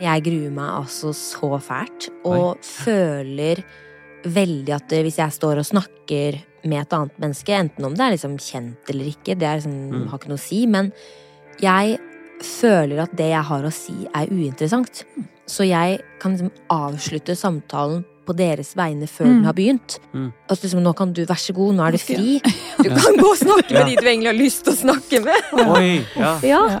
Jeg gruer meg altså så fælt, og føler veldig at hvis jeg står og snakker med et annet menneske, enten om det er liksom kjent eller ikke, det er liksom, Mm. har ikke noe å si, men jeg føler at det jeg har å si, er uinteressant. Så jeg kan liksom avslutte samtalen på deres vegne før Mm. den har begynt. Mm. Altså liksom, nå kan du, vær så god, nå er du fri. Du kan gå og snakke med de du egentlig har lyst til å snakke med. Oi, ja. Ja.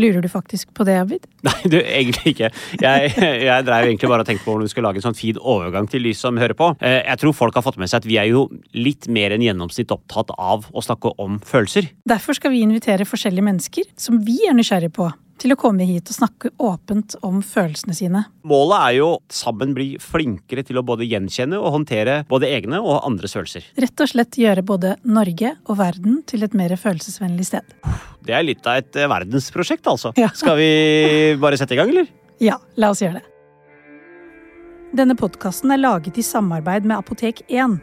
Lurer du faktisk på det, Abid? Nei, du, egentlig ikke. Jeg, jeg dreiv egentlig bare og tenkte på hvordan vi skulle lage en sånn fin overgang til de som hører på. Eh, Jeg tror folk har fått med seg at vi er jo litt mer enn gjennomsnitt opptatt av å snakke om følelser. Derfor skal vi invitere forskjellige mennesker som vi er nysgjerrige på, til å komme hit og snakke åpent om følelsene sine. Målet er jo sammen bli flinkere til å både gjenkjenne og håndtere både egne og andres følelser. Rett og slett gjøre både Norge og verden til et mer følelsesvennlig sted. Det er litt av et eh, verdensprosjekt, altså. Ja. Skal vi bare sette i gang, eller? Ja, la oss gjøre det. Denne podkasten er laget i samarbeid med Apotek 1.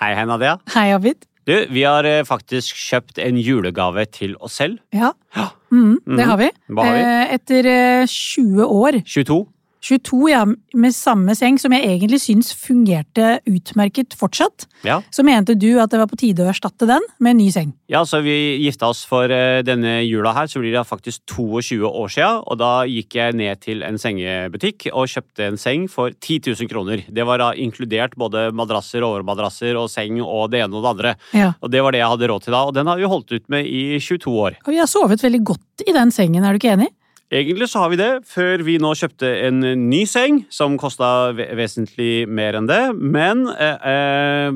Hei, hei, Nadia. Hei, Abid. Du, vi har eh, faktisk kjøpt en julegave til oss selv. Ja, Ja. mm, det Mhm. har vi. Hva har vi? Eh, Etter eh, 20 år 22. 22, ja, med samme seng, som jeg egentlig syns fungerte utmerket fortsatt. Ja. Så mente du at det var på tide å erstatte den med en ny seng. ja, så vi gifta oss for eh, denne jula her, så blir det faktisk 22 år sia. Og da gikk jeg ned til en sengebutikk og kjøpte en seng for 10 000 kroner. Det var da inkludert både madrasser, overmadrasser og seng og det ene og det andre. Ja. Og det var det jeg hadde råd til da, og den har vi holdt ut med i 22 år. Og vi har sovet veldig godt i den sengen, er du ikke enig? Egentlig så har vi det, før vi nå kjøpte en ny seng, som kosta vesentlig mer enn det. Men eh, eh,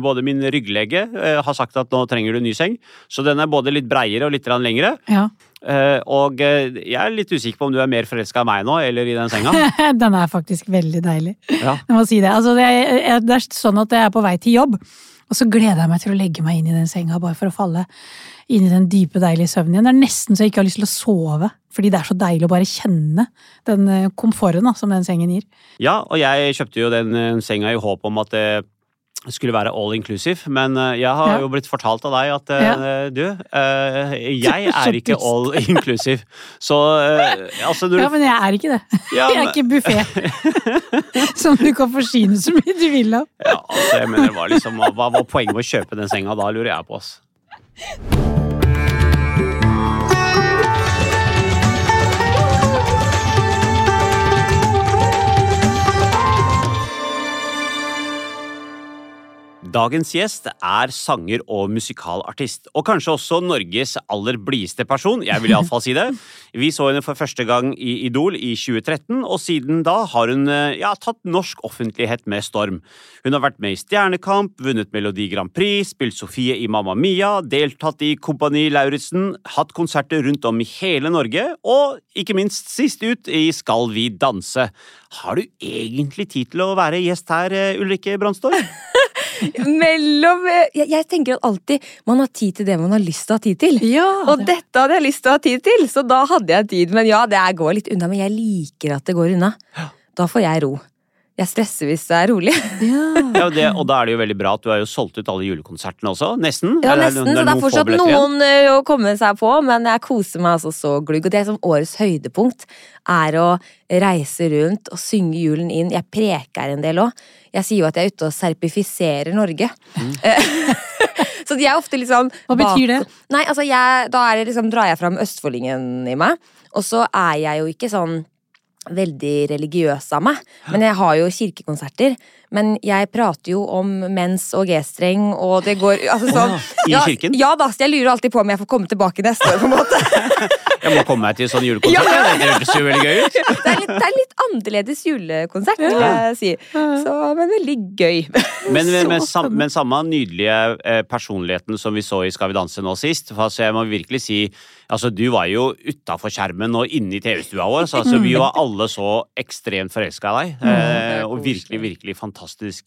både min rygglege eh, har sagt at nå trenger du en ny seng, så den er både litt breiere og litt lengre. Ja. Eh, og eh, jeg er litt usikker på om du er mer forelska i meg nå, eller i den senga. den er faktisk veldig deilig. Ja. Jeg må si det. Altså, det, er, det er sånn at jeg er på vei til jobb, og så gleder jeg meg til å legge meg inn i den senga bare for å falle inn i den dype, deilige søvnen igjen. Det er nesten så jeg ikke har lyst til å sove, fordi det er så deilig å bare kjenne den eh, komforten da, som den sengen gir. ja, og jeg kjøpte jo den eh, senga i håp om at det skulle være all inclusive, men eh, jeg har Ja. jo blitt fortalt av deg at ja. du, eh, jeg er ikke all inclusive. Så eh, altså Ja, men jeg er ikke det. Ja, Jeg er ikke buffé som du kan forsyne så mye du vil av. Ja, altså, jeg mener, hva, liksom, hva var poenget med å kjøpe den senga? Da lurer jeg på, ass. Dagens gjest er sanger og musikalartist, og kanskje også Norges aller blideste person. Jeg vil iallfall si det. Vi så henne for første gang i Idol i 2013, og siden da har hun eh, ja, tatt norsk offentlighet med storm. Hun har vært med i Stjernekamp, vunnet Melodi Grand Prix, spilt Sofie i Mamma Mia, deltatt i Kompani Lauritzen, hatt konserter rundt om i hele Norge, og ikke minst sist ut i Skal vi danse. Har du egentlig tid til å være gjest her, eh, Ulrikke Brandstorp? Mellom jeg, jeg tenker at alltid man har tid til det man har lyst til å ha tid til. Ja, Og dette hadde jeg lyst til å ha tid til, så da hadde jeg tid. Men ja, det går litt unna, men jeg liker at det går unna. Da får jeg ro. Jeg stresser hvis det er rolig. ja. Ja, og det, og da er det jo veldig bra at du har jo solgt ut alle julekonsertene også. Nesten. Ja, nesten, så det er fortsatt igjen. noen å komme seg på, men jeg koser meg altså så glugg. Og det som årets høydepunkt er å reise rundt og synge julen inn. Jeg preker en del òg. Jeg sier jo at jeg er ute og serpifiserer Norge. så de er ofte litt sånn Hva betyr det? Nei, altså jeg, Da er det liksom, drar jeg fram østfoldingen i meg, og så er jeg jo ikke sånn veldig religiøs av meg. Men jeg har jo kirkekonserter. Men jeg prater jo om mens og G-streng, og det går altså sånn I ja, kirken? Ja da, så jeg lurer alltid på om jeg får komme tilbake neste år, på en måte. Jeg må komme meg til sånn julekonsert. Ja. Det høres jo veldig gøy ut. Det er litt, det er litt annerledes julekonsert, vil jeg si. Så, men veldig gøy. Men med, med, sam, med samme nydelige eh, personligheten som vi så i Skal vi danse nå sist. For altså, jeg må virkelig si Altså, du var jo utafor skjermen og inne i TV-stua vår, så altså, vi var alle så ekstremt forelska i deg. det Eh, og virkelig, virkelig fantastisk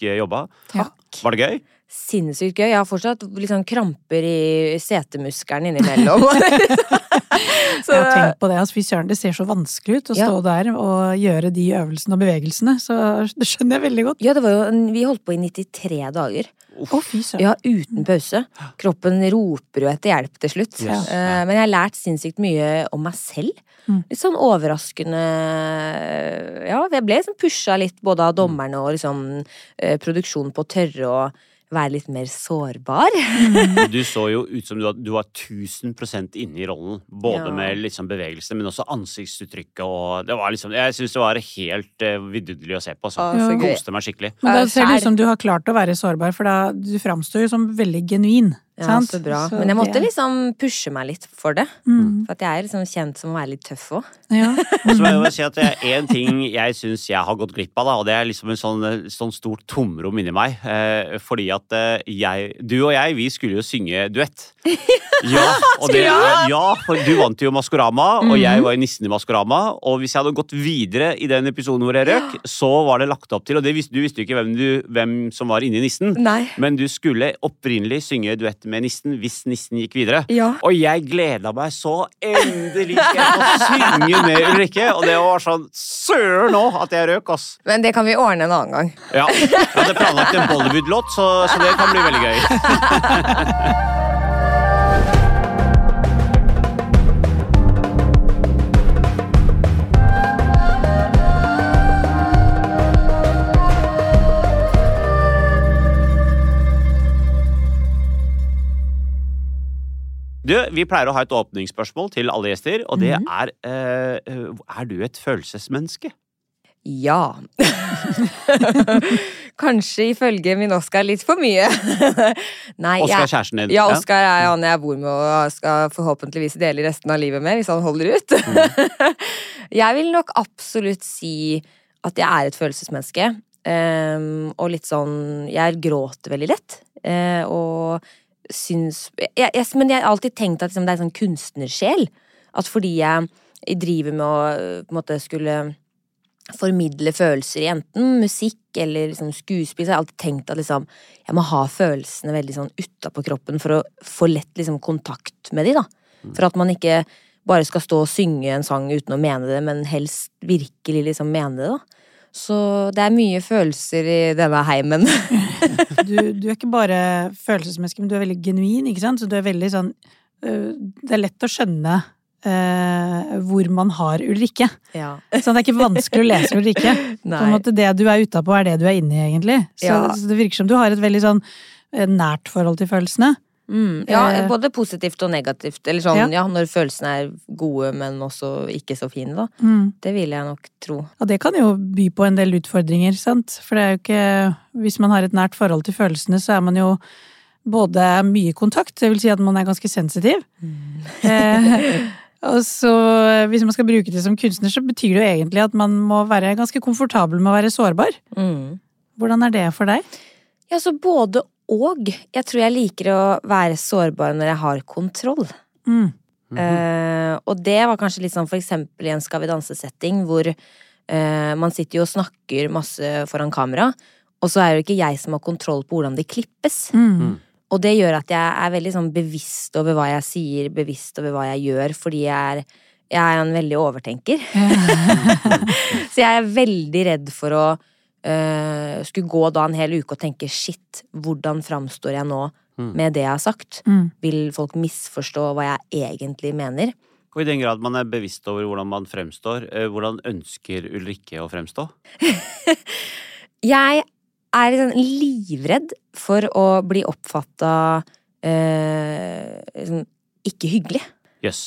eh, jobba. Takk. Var det gøy? Sinnssykt gøy. Jeg har fortsatt litt sånn kramper i setemuskelen innimellom. så, Jeg har tenkt på det, altså, fy søren, det ser så vanskelig ut å Ja. stå der og gjøre de øvelsene og bevegelsene, så det skjønner jeg veldig godt. ja, det var jo vi holdt på i 93 dager. Å, fy søren. Ja, uten pause. Kroppen roper jo etter hjelp til slutt. Yes. Uh, Men jeg har lært sinnssykt mye om meg selv. Mm. Litt sånn overraskende Ja, jeg ble liksom pusha litt både av dommerne og liksom uh, produksjonen på tørre å være litt mer sårbar. Du så jo ut som du var, du var 1000% inne i rollen. Både Ja. med liksom bevegelsene, men også ansiktsuttrykket. Og det var liksom, jeg syns det var helt uh, vidunderlig å se på. Så. Å, så gøy. Koste meg skikkelig. Men da ser det ut som du har klart å være sårbar, for da du framstår jo som veldig genuin. Ja, så bra. Så Men jeg måtte liksom pushe meg litt for det. Mm, For at jeg er liksom kjent som å være litt tøff òg. ja. Og så må jeg si at det er én ting jeg syns jeg har gått glipp av, da, og det er liksom en sånn, sånn stort tomrom inni meg. Eh, fordi at eh, jeg Du og jeg, vi skulle jo synge duett. Ja, og det, ja, for du vant jo Maskorama, og jeg var jo nissen i Maskorama. Og hvis jeg hadde gått videre i den episoden hvor jeg røk, så var det lagt opp til Og det visste, du visste jo ikke hvem, du, hvem som var inni nissen. Nei. Men du skulle opprinnelig synge duett med nissen hvis nissen gikk videre. Ja. Og jeg gleda meg så endelig til å synge med Ulrikke! Og det var sånn søren nå at jeg røk, ass. Men det kan vi ordne en annen gang. Ja, jeg hadde planlagt en Bollywood-låt, så, så det kan bli veldig gøy. Du, Vi pleier å ha et åpningsspørsmål til alle gjester, og det er eh, Er du et følelsesmenneske? Ja. Kanskje ifølge min Oskar litt for mye. Nei, Oskar kjæresten din? ja, Oskar er han jeg bor med og skal forhåpentligvis dele resten av livet med, hvis han holder ut. jeg vil nok absolutt si at jeg er et følelsesmenneske. Um, og litt sånn Jeg gråter veldig lett. Uh, og syns jeg, jeg, Men jeg har alltid tenkt at liksom, det er en sånn kunstnersjel. At fordi jeg driver med å på en måte skulle formidle følelser i enten musikk eller liksom skuespill, så har jeg alltid tenkt at liksom, jeg må ha følelsene veldig sånn utapå kroppen for å få lett liksom kontakt med de, da. For at man ikke bare skal stå og synge en sang uten å mene det, men helst virkelig liksom mene det, da. Så det er mye følelser i denne heimen. Du, du er ikke bare følelsesmenneske, men du er veldig genuin, ikke sant? Så du er veldig sånn Det er lett å skjønne øh, hvor man har Ulrikke. ja. Så det er ikke vanskelig å lese Ulrikke. På en måte Det du er utapå, er det du er inni, egentlig. Så, Ja. så det virker som du har et veldig sånn nært forhold til følelsene. Mm, ja, Eh. både positivt og negativt. Eller sånn, Ja. ja. når følelsene er gode, men også ikke så fine, da. Mm. Det vil jeg nok tro. Ja, det kan jo by på en del utfordringer, sant. For det er jo ikke Hvis man har et nært forhold til følelsene, så er man jo både mye kontakt, det vil si at man er ganske sensitiv. Eh, og så hvis man skal bruke det som kunstner, så betyr det jo egentlig at man må være ganske komfortabel med å være sårbar. Mm. Hvordan er det for deg? Ja, så både og. Jeg tror jeg liker å være sårbar når jeg har kontroll. Mm. Eh, og det var kanskje litt sånn for eksempel i en Skal vi danse-setting, hvor eh, man sitter jo og snakker masse foran kamera, og så er det jo ikke jeg som har kontroll på hvordan det klippes. Mm. Og det gjør at jeg er veldig sånn bevisst over hva jeg sier, bevisst over hva jeg gjør, fordi jeg er, jeg er en veldig overtenker. Så jeg er veldig redd for å øh, skulle gå da en hel uke og tenke shit, hvordan framstår jeg nå Mm. med det jeg har sagt? Mm. Vil folk misforstå hva jeg egentlig mener? Og i den grad man er bevisst over hvordan man fremstår, eh, hvordan ønsker Ulrikke å fremstå? Jeg er liksom livredd for å bli oppfatta øh, liksom, ikke hyggelig. Jøss.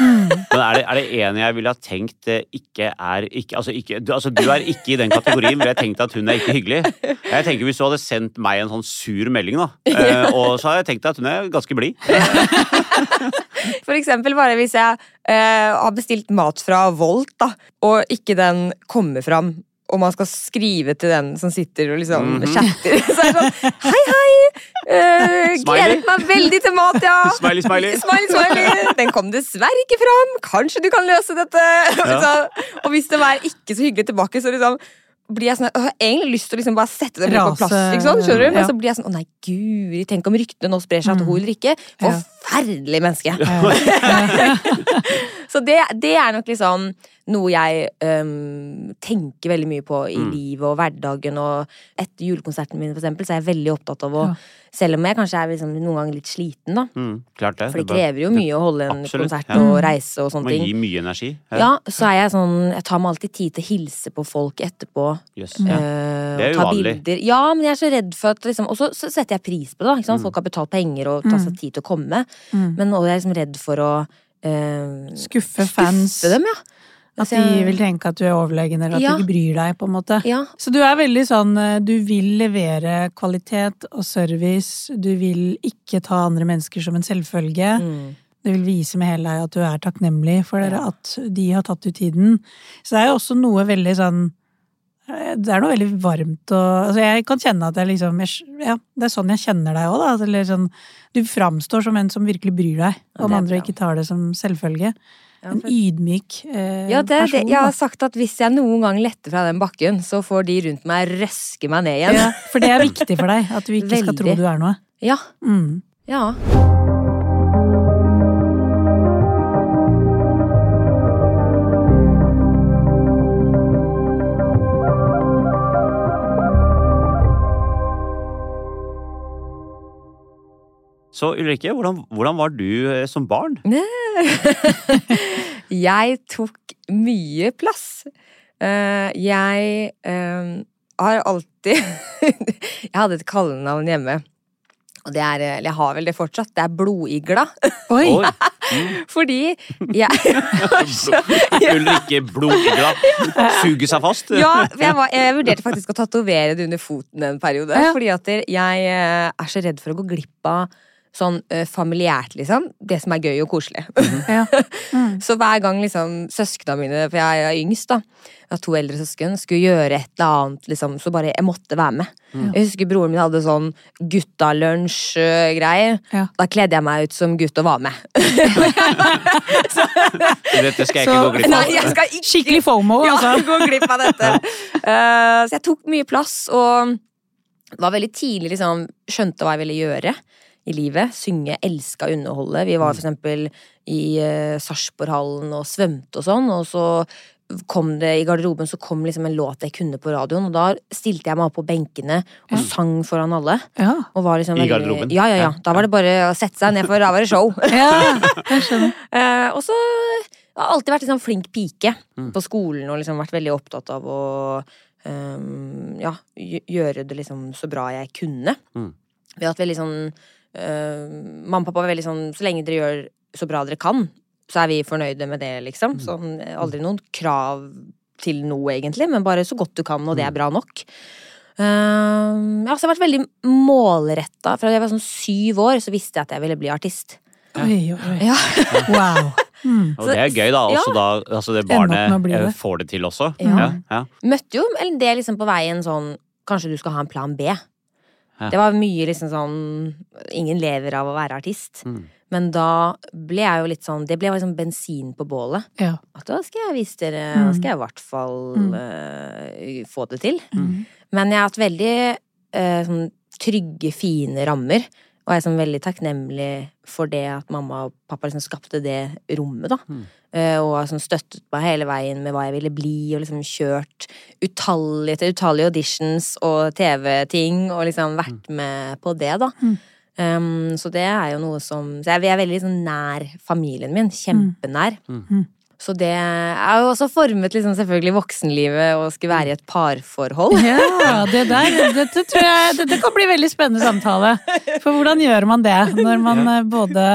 Men er det, er det en jeg ville ha tenkt eh, ikke er ikke, altså, ikke, du, altså du er ikke i den kategorien, ville jeg tenkt at hun er ikke hyggelig. Jeg tenker Hvis du hadde sendt meg en sånn sur melding, da, eh, og så hadde jeg tenkt at hun er ganske blid. For eksempel bare hvis jeg eh, har bestilt mat fra Volt, da, og ikke den kommer fram, og man skal skrive til den som sitter og liksom Mhm. chatter, så er det sånn Hei, hei! Uh, gledet meg veldig til mat, ja! Smiley, smiley. Smiley, smiley. Den kom dessverre ikke fram. Kanskje du kan løse dette? Så, og hvis det var ikke så hyggelig tilbake, så liksom blir jeg sånn, jeg har egentlig lyst til å liksom bare sette det på plass. Ikke? Skjønner du? Men ja. så blir jeg sånn Å nei, guri, tenk om ryktene nå sprer seg at Mm. hun eller ikke. Forferdelig menneske. Ja. Så det, det er nok liksom noe jeg øhm, tenker veldig mye på i Mm. livet og hverdagen. Og etter julekonserten min, for eksempel, så er jeg veldig opptatt av å Ja. Selv om jeg kanskje er liksom noen ganger litt sliten, da. Mm, klart det. For det er krever jo mye å holde en Absolutt, konsert ja. og reise og sånne ting. ting. gi mye energi. Ja, så er jeg sånn Jeg tar meg alltid tid til å hilse på folk etterpå. Jøss. eh, Det er uvanlig. bilder. Ja, men jeg er så redd for at liksom Og så så setter jeg pris på det, da. Ikke sant? Mm. Folk har betalt penger og tatt seg tid til å komme. Mm. Men nå er jeg liksom redd for å eh, Skuffe fans. dem, ja. At Altså, de vil tenke at du er overlegen, eller at Ja. du ikke bryr deg, på en måte. Ja. Så du er veldig sånn eh, Du vil levere kvalitet og service. Du vil ikke ta andre mennesker som en selvfølge. Mm. Du vil vise med hele deg at du er takknemlig for Ja. at de har tatt ut tiden. Så det er jo også noe veldig sånn Det er noe veldig varmt og Altså, jeg kan kjenne at jeg liksom jeg, Ja, det er sånn jeg kjenner deg òg, da. Eller sånn Du framstår som en som virkelig bryr deg Ja, om andre og ikke tar det som selvfølge. Ja, En ydmyk eh, Ja, det person. det. Jeg har sagt at hvis jeg noen gang letter fra den bakken, så får de rundt meg røske meg ned igjen. Ja, for det er viktig for deg, at du ikke skal tro du er noe. Ja. Mm. ja. Så Ulrikke, hvordan, hvordan var du eh, som barn? Jeg tok mye plass. Eh, jeg eh, har alltid Jeg hadde et kallenavn hjemme. Og det er, eller jeg har vel det fortsatt, det er Blodigla. Oi! Oi. Mm. Fordi jeg Ulrikke Blodigla suger seg fast. Ja, jeg, var, jeg vurderte faktisk å tatovere det under foten en periode. Ja. Fordi at jeg er så redd for å gå glipp av sånn eh, familiært, liksom. Det som er gøy og koselig. Ja. Mm. Så hver gang liksom søskna mine, for jeg er yngst, da, jeg har to eldre søsken, skulle gjøre et eller annet, liksom, så bare jeg måtte være med. Jeg husker broren min hadde sånn guttalunsj-greier. Ja. Da kledde jeg meg ut som gutt og var med. Dette skal jeg ikke Så- gå glipp Nei, av. jeg skal ikke Skikkelig fomo, ja, altså. gå glipp av dette. uh, så jeg tok mye plass, og var veldig tidlig liksom Skjønte hva jeg ville gjøre i livet. Synge, elska å underholde. Vi var for eksempel i uh, Sarpsborghallen og svømte og sånn, og så kom det i garderoben så kom liksom en låt jeg kunne på radioen, og da stilte jeg meg opp på benkene og Ja. sang foran alle. Ja. Og var liksom I veldig- garderoben? Ja, ja, ja. Da var det bare å sette seg ned, for da var det show. Eh, og så jeg har alltid vært liksom flink pike Mm. på skolen og liksom vært veldig opptatt av å um, ja, gjøre det liksom så bra jeg kunne. Mm. Vi har hatt veldig sånn Mamma og pappa var veldig sånn Så lenge dere gjør så bra dere kan, så er vi fornøyde med det, liksom. Mm. Sånn, aldri noen krav til noe, egentlig, men bare så godt du kan, og det Mm. er bra nok. Uh, ja, så jeg har vært veldig målretta. Fra jeg var sånn syv år, så visste jeg at jeg ville bli artist. Oi, oi, oi. Ja. Wow. Mm. Og det er gøy, da. Også da altså det barnet eh, det. får det til også. Ja. Ja, ja. møtte jo en del liksom på veien sånn Kanskje du skal ha en plan B. Ja. Det var mye liksom sånn Ingen lever av å være artist. Mm. Men da ble jeg jo litt sånn Det ble liksom bensin på bålet. Ja. At da skal jeg vise dere Mm. Da skal jeg i hvert fall Mm. uh, få det til. Mm. Men jeg har hatt veldig uh, sånn trygge, fine rammer. Og jeg er sånn veldig takknemlig for det at mamma og pappa liksom skapte det rommet, da. Mm. Eh, og har sånn støttet meg hele veien med hva jeg ville bli, og liksom kjørt utallige til utallige auditions og TV-ting, og liksom vært med på det, da. Mm. Um, så det er jo noe som Så jeg er veldig sånn nær familien min. Kjempenær. Mm. Så det er jo også formet liksom selvfølgelig voksenlivet å skulle være i et parforhold. Ja, det der, dette tror jeg Dette kan bli veldig spennende samtale. For hvordan gjør man det når man eh, både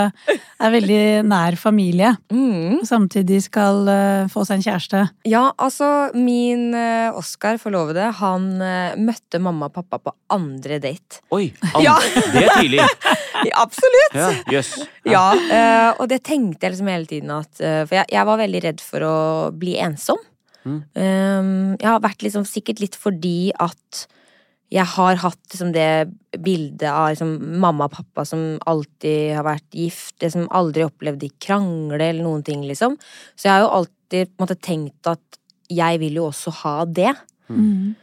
er veldig nær familie, Mm. og samtidig skal eh, få seg en kjæreste? Ja, altså min uh, Oskar, forlovede, han eh, møtte mamma og pappa på andre date. Oi, Andre. Ja. det er tidlig. Absolutt! Ja, yes. Ja, eh, og det tenkte jeg liksom hele tiden at eh, For jeg, jeg var veldig redd for å bli ensom. Mm. Um, jeg har vært liksom sikkert litt fordi at jeg har hatt liksom det bildet av liksom mamma og pappa som alltid har vært gift, det som aldri opplevde de krangle eller noen ting, liksom. Så jeg har jo alltid på en måte tenkt at jeg vil jo også ha det. Mm.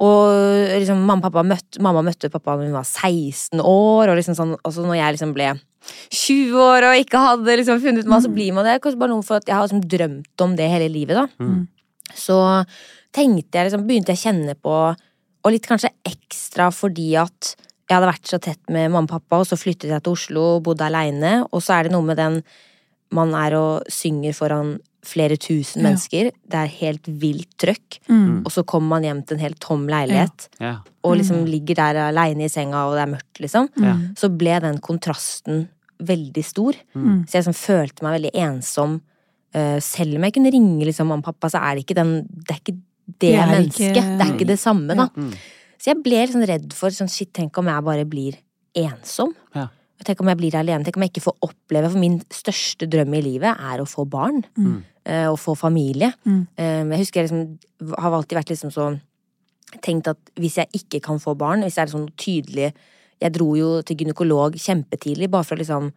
Og liksom, mamma, pappa møtte, mamma møtte pappa da hun var 16 år, og liksom sånn, når jeg liksom ble 20 år og ikke hadde liksom funnet meg, så blir man det. Kanskje bare noe for at jeg har liksom drømt om det hele livet, da. Mm. Så tenkte jeg liksom, begynte jeg å kjenne på, og litt kanskje ekstra fordi at jeg hadde vært så tett med mamma og pappa, og så flyttet jeg til Oslo og bodde aleine, og så er det noe med den man er og synger foran flere tusen Ja. mennesker. Det er helt vilt trøkk. Mm. Og så kommer man hjem til en helt tom leilighet, Ja. og liksom ligger der aleine i senga, og det er mørkt, liksom. Ja. Så ble den kontrasten veldig stor. Mm. Så jeg liksom følte meg veldig ensom. Eh, selv om jeg kunne ringe liksom mamma og pappa, så er det ikke den Det er ikke det, Det mennesket. ikke- Det er ikke det samme, da. Mm. Så jeg ble sånn redd for sånn shit, tenk om jeg bare blir ensom. Ja. Tenk om jeg blir alene. Tenk om jeg ikke får oppleve For min største drøm i livet er å få barn. Mm. Eh, Og få familie. Mm. Eh, Jeg husker jeg liksom har alltid vært liksom så Tenkt at hvis jeg ikke kan få barn, hvis det er sånn tydelig Jeg dro jo til gynekolog kjempetidlig bare for å liksom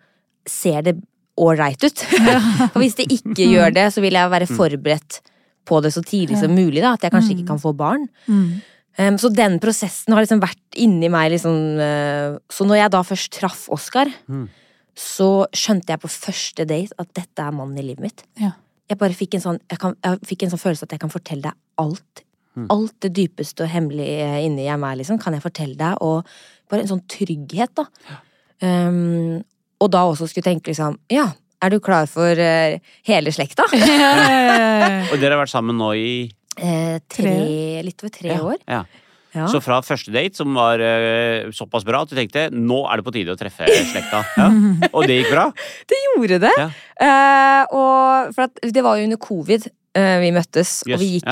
se det ålreit ut. Og hvis det ikke gjør det, så vil jeg være forberedt på det så tidlig som mulig. da At jeg kanskje ikke kan få barn. Mm. Um, så den prosessen har liksom vært inni meg. Liksom, uh, så når jeg da først traff Oskar, Mm. så skjønte jeg på første date at dette er mannen i livet mitt. Ja. Jeg bare fikk en sånn, jeg kan, jeg fikk en sånn følelse at jeg kan fortelle deg alt. Mm. Alt det dypeste og hemmelige inni jeg meg, liksom, kan jeg fortelle deg. Og bare en sånn trygghet, da. Um, og da også skulle tenke liksom, ja, er du klar for uh, hele slekta? Og dere har vært sammen nå i Eh, tre, litt over tre ja, år. Ja. Ja. Så fra første date, som var uh, såpass bra at du tenkte nå er det på tide å treffe slekta. Ja. Og det gikk bra? Det gjorde det. Ja. Uh, og for at det var jo under covid Uh, vi møttes, Yes, og vi gikk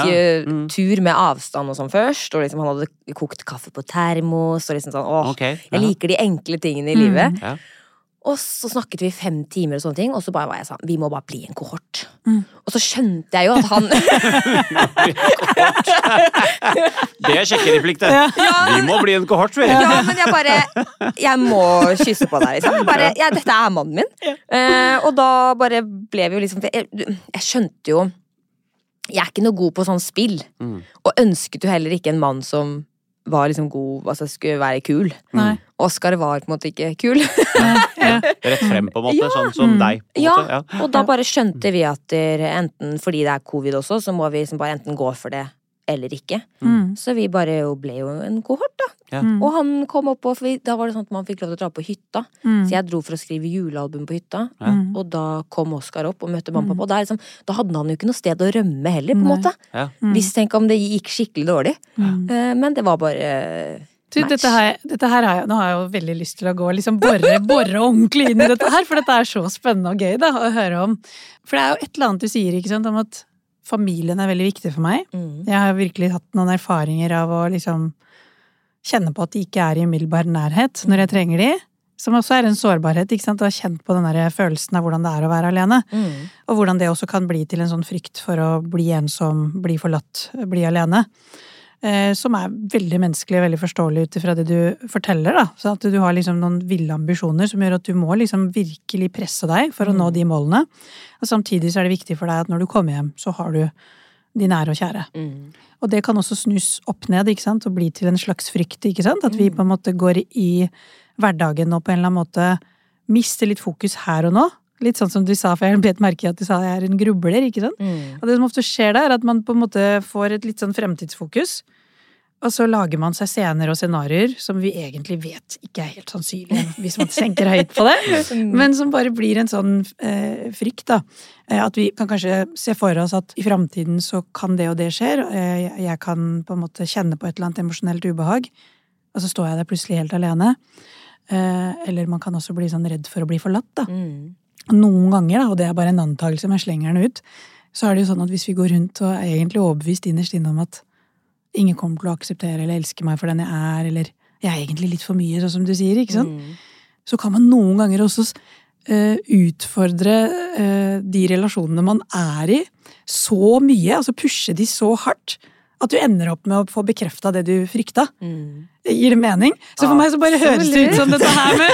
Mm. tur med avstand og sånn først. Og liksom han hadde kokt kaffe på termos, og liksom sånn åh, Ok. jeg liker de enkle tingene i Mm. livet. Ja. Og så snakket vi fem timer og sånne ting, og så bare var jeg sånn, vi må bare bli en kohort. Mm. Og så skjønte jeg jo at han Det er sjekkereplikk, det. Vi må bli en kohort, vi. Ja, men jeg bare Jeg må kysse på deg, liksom. Bare, ja, dette er mannen min. Eh, og da bare ble vi jo liksom jeg, jeg skjønte jo Jeg er ikke noe god på sånn spill. Mm. Og ønsket jo heller ikke en mann som var liksom god, altså skulle være kul. Nei. Oscar var på en måte ikke kul. Ja. Rett frem, på en måte. Ja. Sånn som Mm. deg. På Ja, måte. ja. og da bare skjønte vi at der, enten fordi det er covid også, så må vi liksom bare enten gå for det eller ikke. Mm. Så vi bare jo ble jo en kohort, da. Ja. Mm. Og han kom opp, og da var det sånn at man fikk lov til å dra på hytta. Mm. Så jeg dro for å skrive julealbum på hytta. Mm. Og da kom Oskar opp og møtte mamma og pappa. Og da, er liksom, da hadde han jo ikke noe sted å rømme heller, på en måte. Ja. Mm. Hvis tenk om det gikk skikkelig dårlig. Mm. Eh, Men det var bare eh, Du, dette her, dette her har jeg, nå har jeg jo veldig lyst til å gå og liksom bore, bore ordentlig inn i dette her, for dette er så spennende og gøy da, å høre om. For det er jo et eller annet du sier ikke sant, om at familien er veldig viktig for meg. mm. Jeg har virkelig hatt noen erfaringer av å liksom kjenne på at de ikke er i umiddelbar nærhet når jeg trenger de. Som også er en sårbarhet. ikke sant? Å ha kjent på den der følelsen av hvordan det er å være alene. Mm. Og hvordan det også kan bli til en sånn frykt for å bli ensom, bli forlatt, bli alene. Eh, som er veldig menneskelig og veldig forståelig ut ifra det du forteller. da. Så at du har liksom noen ville ambisjoner som gjør at du må liksom virkelig presse deg for å nå de målene. Og samtidig så er det viktig for deg at når du kommer hjem, så har du de nære og kjære. Mm. Og det kan også snus opp ned ikke sant? og bli til en slags frykt. ikke sant? At vi på en måte går i hverdagen og på en eller annen måte mister litt fokus her og nå. Litt sånn som du sa, for jeg bet merke i at du sa jeg er en grubler. ikke sant? Mm. Og det som ofte skjer da, er at man på en måte får et litt sånn fremtidsfokus. Og så lager man seg scener og scenarioer som vi egentlig vet ikke er helt sannsynlig, hvis man tenker høyt på det. Men som bare blir en sånn eh, frykt, da. Eh, At vi kan kanskje se for oss at i framtiden så kan det og det skjer. Eh, jeg- Jeg kan på en måte kjenne på et eller annet emosjonelt ubehag, og så står jeg der plutselig helt alene. Eh, Eller man kan også bli sånn redd for å bli forlatt, da. Mm. Noen ganger, da, og det er bare en antakelse, men jeg slenger den ut, så er det jo sånn at hvis vi går rundt og er egentlig overbevist innerst inne om at ingen kommer til å akseptere eller elske meg for den jeg er, eller jeg er egentlig litt for mye, sånn som du sier, ikke sant? Mm. Så kan man noen ganger også Uh, utfordre uh, de relasjonene man er i, så mye, altså pushe de så hardt, at du ender opp med å få bekrefta det du frykta. Mm. Gir det mening? Så for Ja. meg så bare høres det ut som dette her med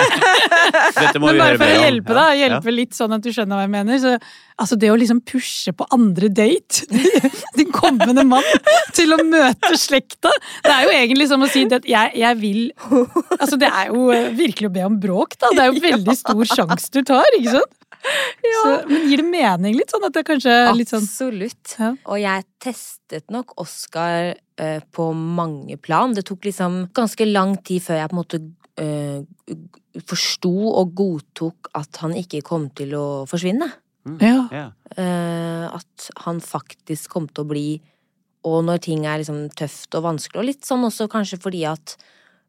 Dette Men bare for å hjelpe deg, hjelpe litt sånn at du skjønner hva jeg mener. Så, altså det å liksom pushe på andre date, din kommende mann, til å møte slekta Det er jo egentlig som å si at jeg, jeg vil Altså det er jo eh, virkelig å be om bråk, da. Det er jo veldig stor sjanse du tar, ikke sant? Så, men gir det mening litt sånn at det kanskje er litt sånn Absolutt. Ja. Og jeg testet nok Oscar uh, på mange plan. Det tok liksom ganske lang tid før jeg på en måte uh, forsto og godtok at han ikke kom til å forsvinne. Ja. Ja. Uh, at han faktisk kom til å bli Og når ting er liksom tøft og vanskelig, og litt sånn også kanskje fordi at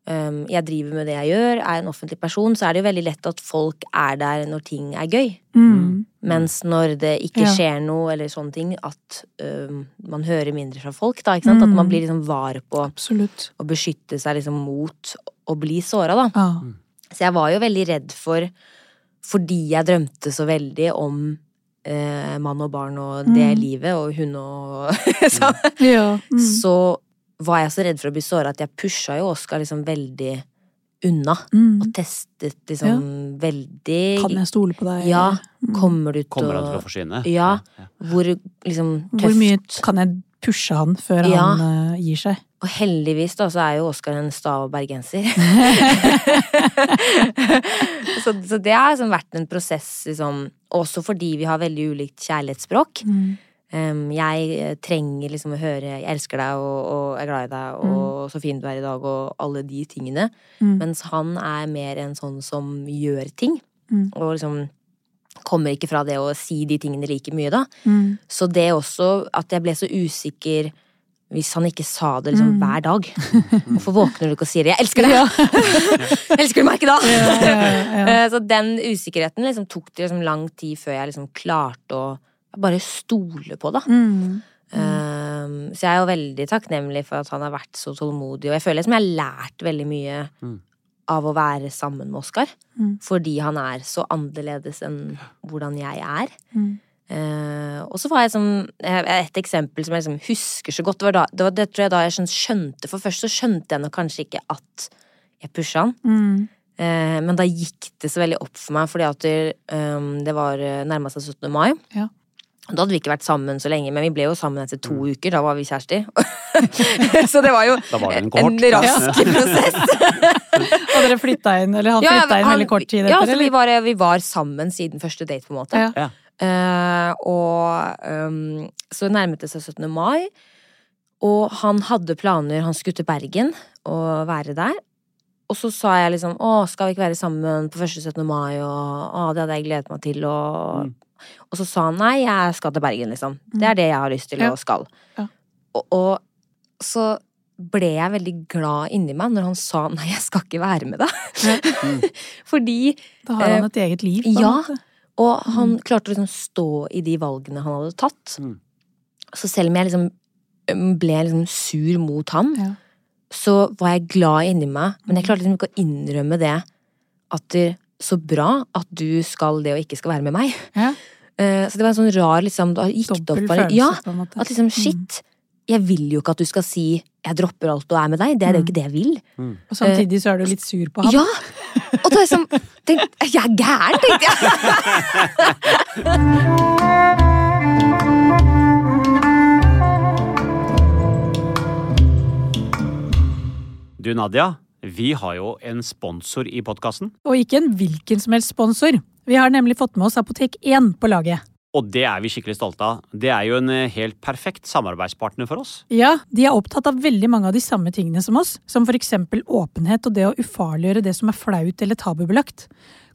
jeg driver med det jeg gjør, er en offentlig person, så er det jo veldig lett at folk er der når ting er gøy. Mm. Mens når det ikke Ja. skjer noe, eller sånne ting, at um, man hører mindre fra folk, da, ikke sant? At man Mm. blir liksom var på Absolutt. å beskytte seg liksom mot å bli såra, da. Ja. Så jeg var jo veldig redd for, fordi jeg drømte så veldig om eh, mann og barn og det Mm. livet, og hun og så, ja. Mm. så var jeg så redd for å bli såra at jeg pusha jo Oskar liksom veldig unna. Mm. Og testet liksom veldig Kan jeg stole på deg? Ja. Mm. Kommer du til Kommer han til å forsyne? Ja. ja. Hvor liksom tøft Hvor mye kan jeg pushe han før Ja. han uh, gir seg? Og heldigvis da, så er jo Oskar en sta bergenser. så, så det har liksom vært en prosess, liksom, også fordi vi har veldig ulikt kjærlighetsspråk. Mm. Jeg eh, trenger liksom å høre 'jeg elsker deg' og, og 'jeg er glad i deg' og 'så fin du er i dag' og alle de tingene. Mm. Mens han er mer en sånn som gjør ting. Mm. Og liksom kommer ikke fra det å si de tingene like mye, da. Mm. Så det også, at jeg ble så usikker hvis han ikke sa det liksom Mm. hver dag. Hvorfor våkner du ikke og sier 'jeg elsker deg'? elsker du meg ikke da? Ja, ja, ja. Eh, Så den usikkerheten liksom tok det liksom lang tid før jeg liksom klarte å bare stole på da. Mm. Mm. så jeg er jo veldig takknemlig for at han har vært så tålmodig, og jeg føler som jeg har lært veldig mye Mm. av å være sammen med Oskar. Mm. Fordi han er så annerledes enn hvordan jeg er. Mm. Eh, og så var jeg som eh, Et eksempel som jeg liksom husker så godt, det var, da, det var det tror jeg da jeg skjønte For først så skjønte jeg nok kanskje ikke at jeg pusha han. Mm. Eh, men da gikk det så veldig opp for meg, fordi at det, det var nærma seg 17. mai. Ja. Da hadde vi ikke vært sammen så lenge, men vi ble jo sammen etter to uker. Da var vi kjærester. så det var jo var det en en rask prosess. Og dere flytta inn, eller han Ja, ja, inn veldig kort tid etter, Ja, så vi var, vi var sammen siden første date, på en måte. Ja. Ja. Eh, og um, så nærmet det seg 17. mai, og han hadde planer, han skulle til Bergen og være der. Og så sa jeg liksom å, skal vi ikke være sammen på første 17. mai, og å, det hadde jeg gledet meg til, og Mm. Og så sa han nei, jeg skal til Bergen, liksom. Det er det jeg har lyst til Ja. og skal. Ja. Og, og så ble jeg veldig glad inni meg når han sa nei, jeg skal ikke være med deg. Fordi Da har han et eget liv. på en Eh, ja. måte. Og han klarte å liksom stå i de valgene han hadde tatt. Mm. Så selv om jeg liksom ble liksom sur mot han, Ja. så var jeg glad inni meg. Men jeg klarte liksom ikke å innrømme det. At så bra at du skal det og ikke skal være med meg. Ja. Eh, så det var en sånn rar liksom Da gikk det opp bare. følelse, Ja, på en måte. at liksom shit. Jeg vil jo ikke at du skal si 'jeg dropper alt og er med deg'. Det er jo Mm. ikke det jeg vil. Og samtidig så er du litt sur på ham. Ja! Og da er jeg sånn tenk, Jeg er gæren, tenkte jeg. Du Nadia, vi har jo en sponsor i podkasten. Og ikke en hvilken som helst sponsor. Vi har nemlig fått med oss Apotek 1 på laget. Og det er vi skikkelig stolte av. Det er jo en eh, helt perfekt samarbeidspartner for oss. Ja, de er opptatt av veldig mange av de samme tingene som oss, som for eksempel åpenhet og det å ufarliggjøre det som er flaut eller tabubelagt.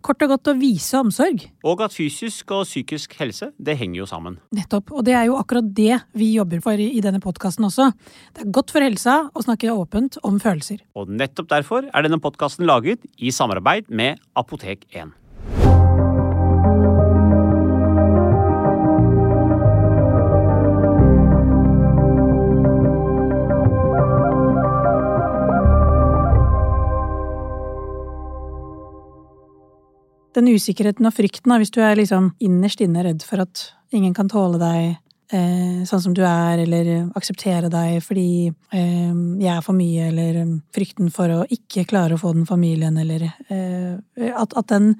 Kort og godt å vise omsorg. Og at fysisk og psykisk helse, det henger jo sammen. Nettopp. Og det er jo akkurat det vi jobber for i denne podkasten også. Det er godt for helsa å snakke åpent om følelser. Og nettopp derfor er denne podkasten laget i samarbeid med Apotek 1. Den usikkerheten og frykten, hvis du er liksom innerst inne redd for at ingen kan tåle deg eh, sånn som du er, eller akseptere deg fordi eh, jeg er for mye, eller eh, frykten for å ikke klare å få den familien, eller eh, at, at den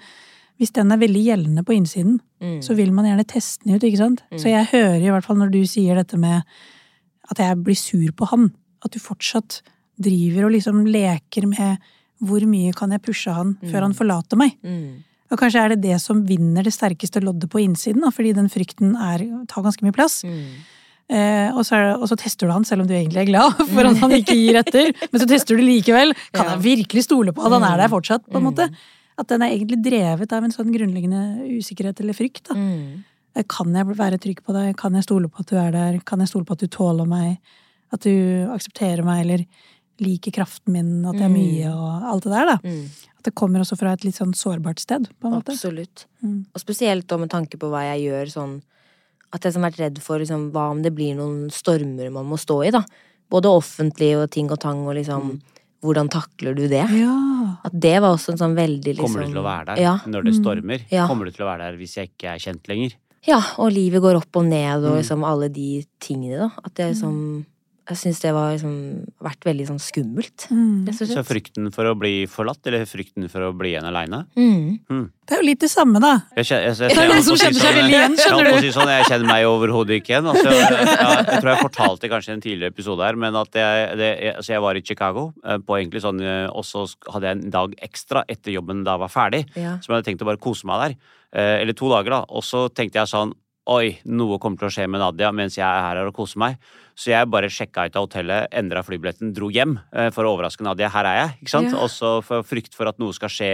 Hvis den er veldig gjeldende på innsiden, Mm. så vil man gjerne teste den ut, ikke sant? Så jeg hører i hvert fall når du sier dette med at jeg blir sur på han, at du fortsatt driver og liksom leker med hvor mye kan jeg pushe han før han forlater meg? Mm. Og kanskje er det det som vinner det sterkeste loddet på innsiden, da, fordi den frykten er, tar ganske mye plass. Mm. Eh, og, så det, og så tester du han, selv om du egentlig er glad for at han ikke gir etter. Men så tester du likevel. Kan Ja. jeg virkelig stole på at han er der fortsatt? på en Mm. måte? At den er egentlig drevet av en sånn grunnleggende usikkerhet eller frykt. da. Mm. Eh, Kan jeg være trygg på deg? Kan jeg stole på at du er der? Kan jeg stole på at du tåler meg? At du aksepterer meg, eller liker kraften min, at jeg er Mm. mye, og alt det der, da. Mm. Det kommer også fra et litt sånn sårbart sted, på en måte. Absolutt. Mm. Og spesielt da med tanke på hva jeg gjør sånn At jeg har vært redd for liksom, hva om det blir noen stormer man må stå i, da. Både offentlig og ting og tang og liksom Hvordan takler du det? Ja. At det var også en sånn veldig liksom Kommer du til å være der Ja. når det stormer? Ja. Kommer du til å være der hvis jeg ikke er kjent lenger? Ja, og livet går opp og ned og Mm. liksom alle de tingene, da. At det liksom Jeg syns det har liksom vært veldig sånn skummelt, Mm. Så frykten for å bli forlatt, eller frykten for å bli igjen aleine? Mm. Det er jo litt det samme, da. Jeg, kjenner- jeg, jeg, jeg, jeg, holdt som kjenner seg sånn, veldig igjen, jeg skjønner du. si sånn, jeg kjenner meg overhodet ikke igjen. Altså, jeg, jeg tror jeg fortalte kanskje i en tidligere episode her, men at jeg, det, jeg, altså jeg var i Chicago, eh, på egentlig sånn, eh, og så hadde jeg en dag ekstra etter jobben da jeg var ferdig, Ja. som jeg hadde tenkt å bare kose meg der. Eh, Eller to dager, da. Og så tenkte jeg sånn Oi, noe kommer til å skje med Nadia mens jeg er her og koser meg. Så jeg bare sjekka ut av hotellet, endra flybilletten, dro hjem eh, for å overraske Nadia. Her er jeg. ikke sant? Ja. Og så for frykt for at noe skal skje.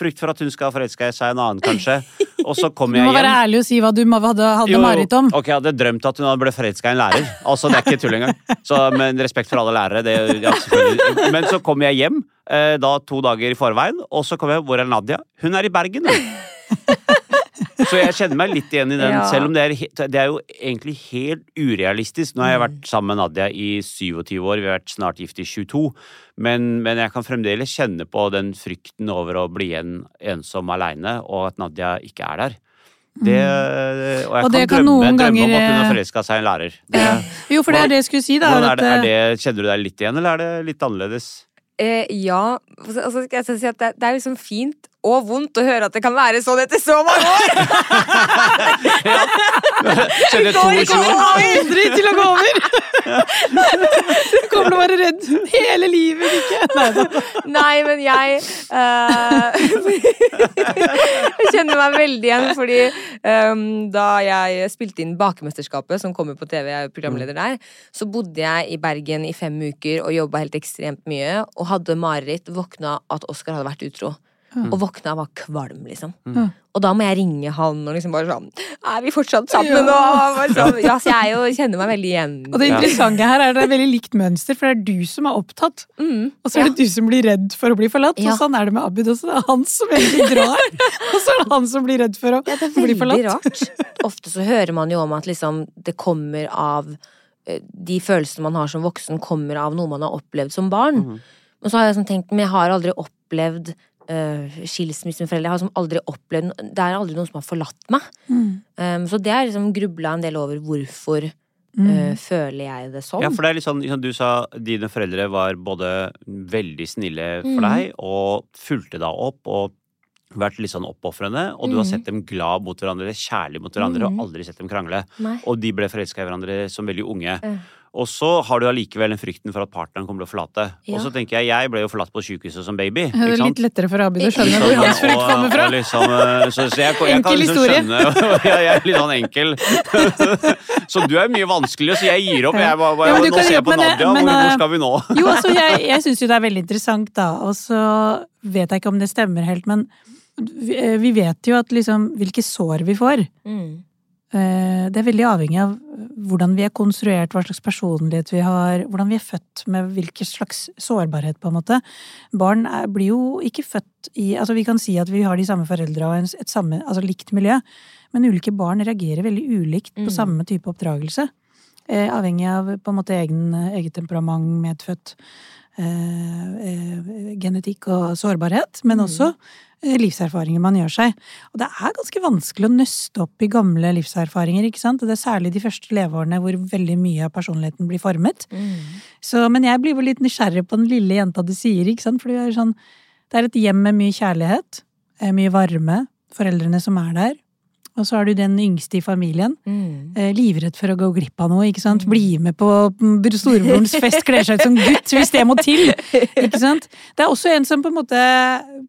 Frykt for at hun skal forelske seg i en annen, kanskje. Og så kommer kom hjem. jeg hjem. være ærlig og si hva du hadde, hadde mareritt om. Ok, jeg hadde drømt at hun blitt forelska i en lærer. Altså, Det er ikke tull engang. Så, men respekt for alle lærere. Det, ja, men så kom jeg hjem eh, da to dager i forveien, og så kom jeg Hvor er Nadia? Hun er i Bergen, hun. Så jeg kjenner meg litt igjen i den, Ja. selv om det er, det er jo egentlig helt urealistisk. Nå har jeg vært sammen med Nadia i 27 år, vi har vært snart gift i 22. Men, men jeg kan fremdeles kjenne på den frykten over å bli igjen ensom aleine, og at Nadia ikke er der. Det, og jeg Og kan, kan drømme, drømme om at hun har eh, forelska seg i en lærer. Det, Jo, for det er det jeg skulle si, da. er det, er eh, det, kjenner du deg litt igjen, eller er det litt annerledes? Eh, ja. Altså, jeg skal si at det, det er liksom fint og vondt å høre at det kan være sånn etter så mange år! det går ikke 22 år? over. aldri til å gå over! Du kommer til å være redd hele livet, ikke? Nei men jeg uh, Jeg kjenner meg veldig igjen, fordi um, da jeg spilte inn Bakemesterskapet, som kommer på TV, jeg er programleder der, så bodde jeg i Bergen i fem uker og jobba helt ekstremt mye, og hadde mareritt, våkna at Oskar hadde vært utro. Og våkna og var kvalm, liksom. Mm. Og da må jeg ringe han og liksom bare sånn Er vi fortsatt sammen nå? Bare sånn, ja, så jeg jo, kjenner meg veldig igjen. Og det interessante her er at det er veldig likt mønster, for det er du som er opptatt. Mm, Og så er det du som blir redd for å bli forlatt. Ja. Og sånn er det med Abid også. Det er han som egentlig drar, og så er det han som blir redd for å Ja, det er bli veldig forlatt. rart. Ofte så hører man jo om at liksom det kommer av eh, De følelsene man har som voksen, kommer av noe man har opplevd som barn. Mhm. Men så har jeg sånn tenkt, men jeg har aldri opplevd uh, skilsmisse med foreldre. Jeg har som aldri opplevd Det er aldri noen som har forlatt meg. Mm. Um, så det har liksom grubla en del over hvorfor Mm. eh, føler jeg det sånn. Ja, for det er litt sånn, liksom, Du sa dine foreldre var både veldig snille for mm. deg og fulgte deg opp og vært litt sånn oppofrende, og du har Mhm. sett dem glad mot hverandre, kjærlig mot hverandre, og aldri sett dem krangle. Nei. Og de ble forelska i hverandre som veldig unge. Ja. Og så har du allikevel den frykten for at partneren kommer til å forlate. Ja. Og så tenker jeg, jeg ble jo forlatt på sykehuset som baby. Det er litt lettere for Abid å skjønne hvor hans frykt kommer fra. liksom, eh, så, så jeg, jeg kan Enkel liksom historie. skjønne jeg, jeg er litt sånn enkel. så du er mye vanskeligere, så jeg gir opp. Jeg bare, bare, Ja, nå ser jeg på men- Nadia, men, hvor, hvor eh, skal vi nå? Jo, altså, jeg, jeg syns jo det er veldig interessant, da. Og så vet jeg ikke om det stemmer helt, men vi, eh, vi vet jo at liksom hvilke sår vi får. Mm. Eh, Det er veldig avhengig av hvordan vi er konstruert, hva slags personlighet vi har, hvordan vi er født med hvilken slags sårbarhet, på en måte. Barn er, blir jo ikke født i Altså, vi kan si at vi har de samme foreldra og et samme, altså likt miljø, men ulike barn reagerer veldig ulikt på Mm. samme type oppdragelse. Eh, avhengig av på en måte egen, eget temperament, medfødt eh, eh, genetikk og sårbarhet, men Mm. også livserfaringer man gjør seg. Og det er ganske vanskelig å nøste opp i gamle livserfaringer, ikke sant? Og det er særlig de første leveårene hvor veldig mye av personligheten blir formet. Mm. Så, men jeg blir jo litt nysgjerrig på den lille jenta du sier, ikke sant? For det er sånn, det er et hjem med mye kjærlighet, eh, mye varme, foreldrene som er der. Og så er du den yngste i familien, Mm. eh, livredd for å gå glipp av noe, ikke sant? Bli med på mm, storebrorens fest, kler seg ut som gutt, hvis det må til! Ikke sant? Det er også en som på en måte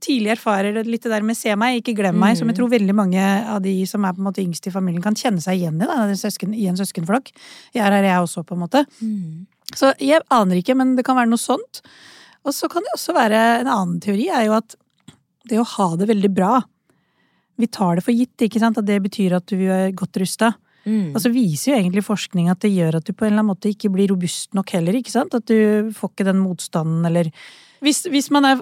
tidlig erfarer litt det der med se meg, ikke glem meg, som jeg tror veldig mange av de som er på en måte yngst i familien kan kjenne seg igjen i, da, i en søsken, i en søskenflokk. Jeg er her, jeg også, på en måte. Mm. Så jeg aner ikke, men det kan være noe sånt. Og så kan det også være en annen teori, er jo at det å ha det veldig bra Vi tar det for gitt, ikke sant, at det betyr at du er godt rusta. Mm. Og så viser jo egentlig forskning at det gjør at du på en eller annen måte ikke blir robust nok heller, ikke sant? At du får ikke den motstanden, eller hvis, hvis, man er,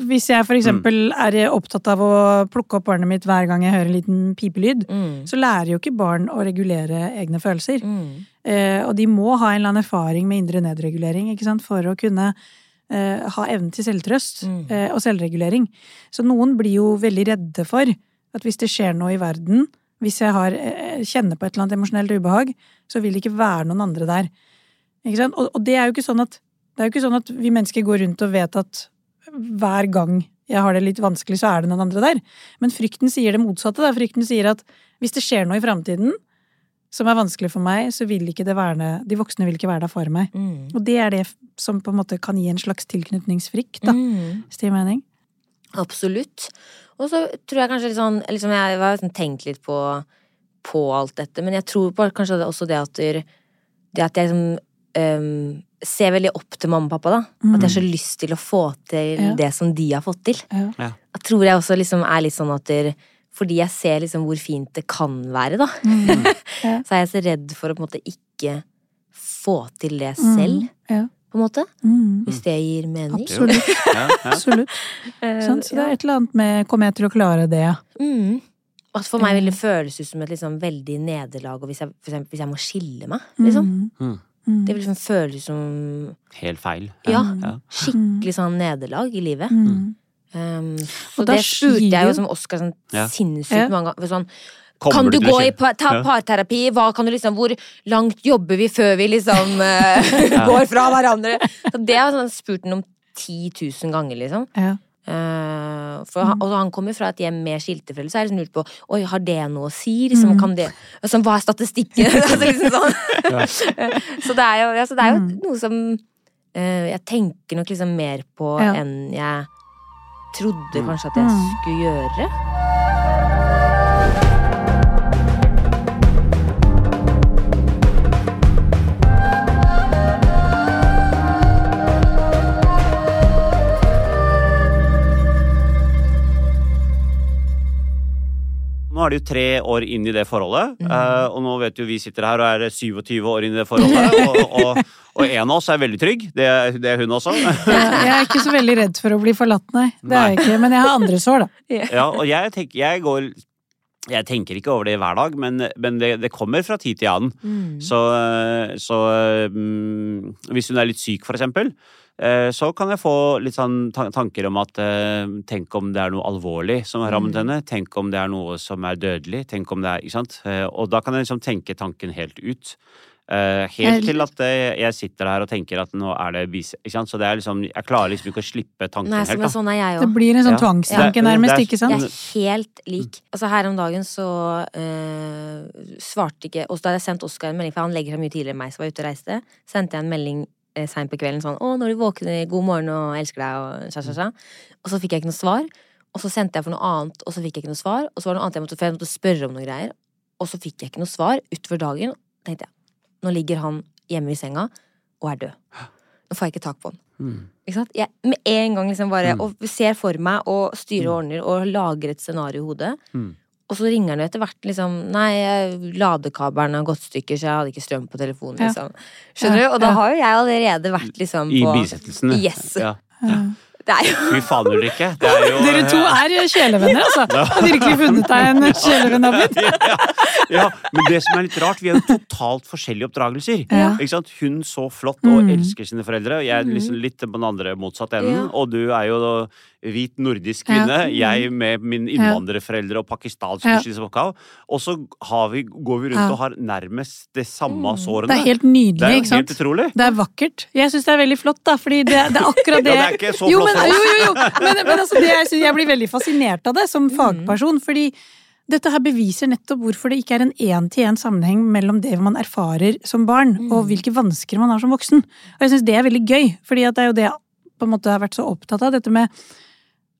hvis jeg for eksempel er opptatt av å plukke opp barnet mitt hver gang jeg hører en liten pipelyd, Mm. så lærer jo ikke barn å regulere egne følelser. Mm. Eh, og de må ha en eller annen erfaring med indre nedregulering ikke sant? for å kunne eh, ha evnen til selvtrøst Mm. eh, og selvregulering. Så noen blir jo veldig redde for at hvis det skjer noe i verden, hvis jeg har, eh, kjenner på et eller annet emosjonelt ubehag, så vil det ikke være noen andre der. Og, og det er jo ikke sånn at det er jo ikke sånn at vi mennesker går rundt og vet at hver gang jeg har det litt vanskelig, så er det noen andre der. Men frykten sier det motsatte. Da. Frykten sier at hvis det skjer noe i framtiden som er vanskelig for meg, så vil ikke det være De voksne vil ikke være der for meg. Mm. Og det er det som på en måte kan gi en slags tilknytningsfrykt, da. Mm. Hvis det gir mening. Absolutt. Og så tror jeg kanskje litt sånn liksom Jeg har sånn tenkt litt på, på alt dette, men jeg tror på kanskje det, også det at Det at jeg liksom um, ser veldig opp til mamma og pappa, da. At jeg har så lyst til å få til Ja. det som de har fått til. Ja. Jeg tror jeg også liksom er litt sånn at der, fordi jeg ser liksom hvor fint det kan være, da. Mm. Så er jeg så redd for å på en måte ikke få til det selv, Ja. På en måte. Mm. Hvis det gir mening. Absolutt. Ja, ja. Absolutt. Sånn, Så det er et eller annet med Kommer jeg til å klare det? Mm. At for meg vil det føles ut som et liksom veldig nederlag og hvis jeg, for eksempel, hvis jeg må skille meg. Liksom. Mm. Mm. Mm. Det vil liksom føles ut som Helt feil. Ja. ja. skikkelig sånn nederlag i livet. Mm. Um, så Og det spurte jeg jo som Oskar sånn Ja. sinnssykt Ja. mange ganger. Sånn, Kommer kan du du gå i kjenne- ta parterapi? Hva kan du liksom, hvor langt jobber vi før vi liksom uh, går fra hverandre? Så det har jeg sånn spurt ham om 10 000 ganger, liksom. Ja. Uh, for han, og han kommer fra et hjem med skilte foreldre, så jeg liksom lurt på Oi, har det noe å si? Liksom, kan det, altså, hva er statistikken? altså, liksom sånn. så det er jo, altså, det er jo noe som uh, jeg tenker nok liksom mer på Ja. enn jeg trodde kanskje at jeg Mm. skulle gjøre. Nå er det jo tre år inn i det forholdet, Mm. uh, og nå vet jo vi sitter her og er 27 år inn i det forholdet, og, og, og en av oss er veldig trygg. Det, er- det er hun også. Jeg er ikke så veldig redd for å bli forlatt, nei. Det er jeg ikke. Men jeg har andre sår, da. Ja, og jeg tenker, jeg går jeg tenker ikke over det hver dag, men, men det, det kommer fra tid til annen. Mm. Så, så um, hvis hun er litt syk, for eksempel, så kan jeg få litt sånn tanker om at eh, tenk om det er noe alvorlig som har rammet Mm. henne. Tenk om det er noe som er dødelig. Tenk om det er, ikke sant? Eh, Og da kan jeg liksom tenke tanken helt ut. Eh, helt til at eh, jeg sitter her og tenker at nå er det bis... Ikke sant? Så det er liksom, jeg klarer liksom ikke å slippe tanken Nei, helt. da. sånn er jeg Det blir en sånn Ja. tvangstanke, Ja. nærmest, er- ikke sant? Jeg er helt lik. Altså Her om dagen så øh, svarte ikke Og så da hadde jeg sendt Oskar en melding, for han legger seg mye tidligere enn meg, som var ute og reiste. Sendte jeg en melding eh, seint på kvelden sånn 'Å, når du våkner, god morgen og elsker deg', og sja, sja, sja. Og så fikk jeg ikke noe svar. Og så sendte jeg for noe annet, og så fikk jeg ikke noe svar. Og så var det noe annet jeg måtte, for jeg måtte spørre om noen greier. Og så fikk jeg ikke noe svar utover dagen. tenkte jeg, nå ligger han hjemme i senga og er død. Nå får jeg ikke tak på han. Mm. Ikke sant? Jeg, med en gang liksom bare Mm. Og ser for meg og styrer og ordner og lager et scenario i hodet. Mm. Og så ringer han jo etter hvert liksom Nei, ladekabelen har gått stykker, så jeg hadde ikke strøm på telefonen, liksom. Skjønner Ja, du? Og da har jo jeg allerede vært liksom på I bisettelsene. bisettelsen. Yes. Ja. Ja. Det er jo Fy faen, Ulrikke. Er Dere to er kjælevenner, altså. Har virkelig funnet deg en kjælevenn, Abid. ja, ja, men det som er litt rart, vi har jo totalt forskjellige oppdragelser. Ja. Ikke sant? Hun så flott og Mm. elsker sine foreldre, og jeg er liksom litt på den andre motsatte enden. Og du er jo hvit nordisk kvinne, Ja. jeg med min innvandrerforeldre og pakistansk Ja. opphav. Og så har vi, går vi rundt Ja. og har nærmest det samme Mm. sårene. Det er helt nydelig, Det er ikke sant? helt utrolig. Det er vakkert. Jeg syns det er veldig flott, da, fordi det, det er akkurat det Ja, det er ikke så jo, men, for jo, jo, jo. Men, men altså, det, jeg, synes, jeg blir veldig fascinert av det som Mm. fagperson, fordi dette her beviser nettopp hvorfor det ikke er en én-til-én sammenheng mellom det man erfarer som barn, Mm. og hvilke vansker man har som voksen. Og jeg syns det er veldig gøy, at det er jo det jeg på en måte har vært så opptatt av, dette med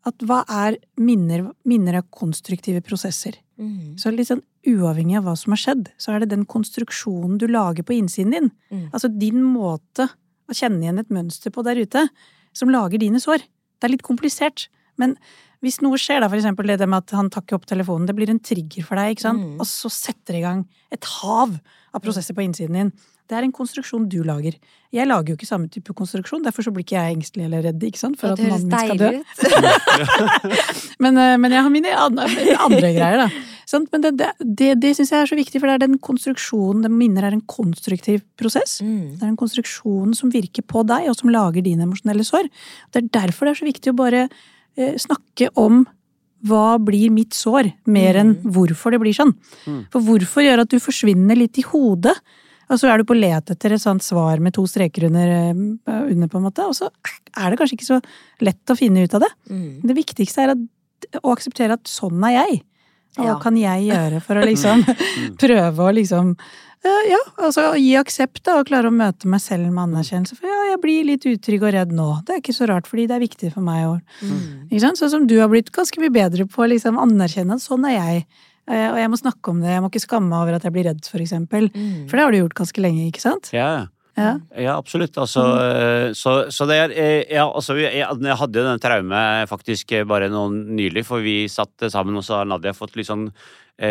at hva er minner, minner av konstruktive prosesser? mm. Så litt sånn uavhengig av hva som har skjedd, så er det den konstruksjonen du lager på innsiden din. Mm. Altså din måte å kjenne igjen et mønster på der ute, som lager dine sår. Det er litt komplisert, men hvis noe skjer, da, for eksempel det med at han tar ikke opp telefonen, det blir en trigger for deg, ikke sant, Mm. og så setter det i gang et hav av prosesser på innsiden din. Det er en konstruksjon du lager. Jeg lager jo ikke samme type konstruksjon, derfor så blir ikke jeg engstelig eller redd, ikke sant, for at mannen min skal dø. ut. Men, eh, men jeg har mine andre, andre greier, da. Sånn? Men det, det, det, det syns jeg er så viktig, for det er den konstruksjonen det minner er en konstruktiv prosess. Mm. Det er en konstruksjon som virker på deg, og som lager dine emosjonelle sår. Det er derfor det er så viktig å bare eh, snakke om hva blir mitt sår, mer enn hvorfor det blir sånn. Mm. For hvorfor gjør at du forsvinner litt i hodet, og så er du på let etter et sånt svar med to streker under, eh, under på en måte, og så er det kanskje ikke så lett å finne ut av det. Mm. Det viktigste er at, å akseptere at sånn er jeg. Og hva Ja. kan jeg gjøre for å liksom prøve å liksom eh, Ja, altså gi aksept da, og klare å møte meg selv med anerkjennelse. For ja, jeg blir litt utrygg og redd nå. Det er ikke så rart, fordi det er viktig for meg. Og, Mm. Sånn som du har blitt ganske mye bedre på å liksom anerkjenne at sånn er jeg. Eh, Og jeg må snakke om det, jeg må ikke skamme meg over at jeg blir redd, for eksempel. Mm. For det har du gjort ganske lenge, ikke sant? Ja, Ja. Ja, absolutt. Altså, mm. så, så det er eh, Ja, altså, jeg, jeg hadde jo den traume faktisk bare noen nylig, for vi satt sammen, og så har Nadia fått litt sånn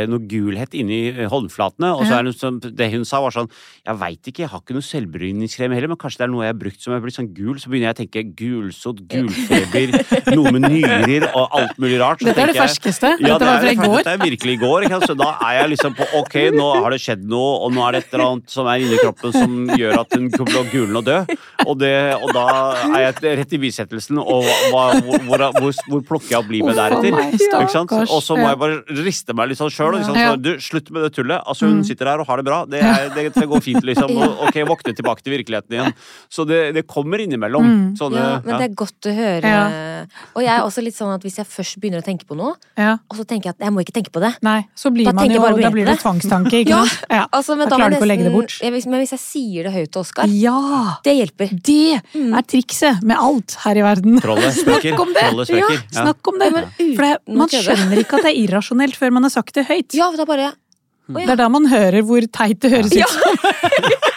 noe gulhet inni eh, håndflatene. Og så er det, sånn, det hun sa, var sånn Jeg veit ikke, jeg har ikke noe selvbryningskrem heller, men kanskje det er noe jeg har brukt som er blitt sånn gul. Så begynner jeg å tenke gulsott, gulfeber, noe med nyrer og alt mulig rart. Så Dette er det jeg- ferskeste. ja, Dette var fra det i går. dette er virkelig i går. Så da er jeg liksom på ok, nå har det skjedd noe, og nå er det et eller annet som er inni kroppen som gjør at hun kommer til å gulne og dø. Og, det, og da er jeg rett i bisettelsen, og hva, hvor, hvor, hvor, hvor plukker jeg opp livet deretter? Og så må jeg bare riste meg litt sånn sjøl. Liksom. Ja. Du, slutt med det tullet. Altså, hun Mm. sitter her og har det bra. Det, er, det, det går fint, liksom. Og, ok, våkne tilbake til virkeligheten igjen. Så det, det kommer innimellom. Mm. Sånne, Ja, men det er godt å høre. Ja. Og jeg er også litt sånn at hvis jeg først begynner å tenke på noe, Ja. og så tenker jeg at jeg må ikke tenke på det. Nei, så blir Da man jo bare Da blir det tvangstanke, ikke sant? Ja. Altså, men Da klarer du ikke å legge det bort. Jeg, men hvis jeg sier det høyt til Oskar, Ja! det hjelper. Det Mm. er trikset med alt her i verden. Trollet sprekker. Snakk om det! Ja. Snakk om det! Ja, For det, man skjønner ikke at det er irrasjonelt før man har sagt det høyt. Ja, da bare Å Det er da man hører hvor teit det høres Ja. ut som.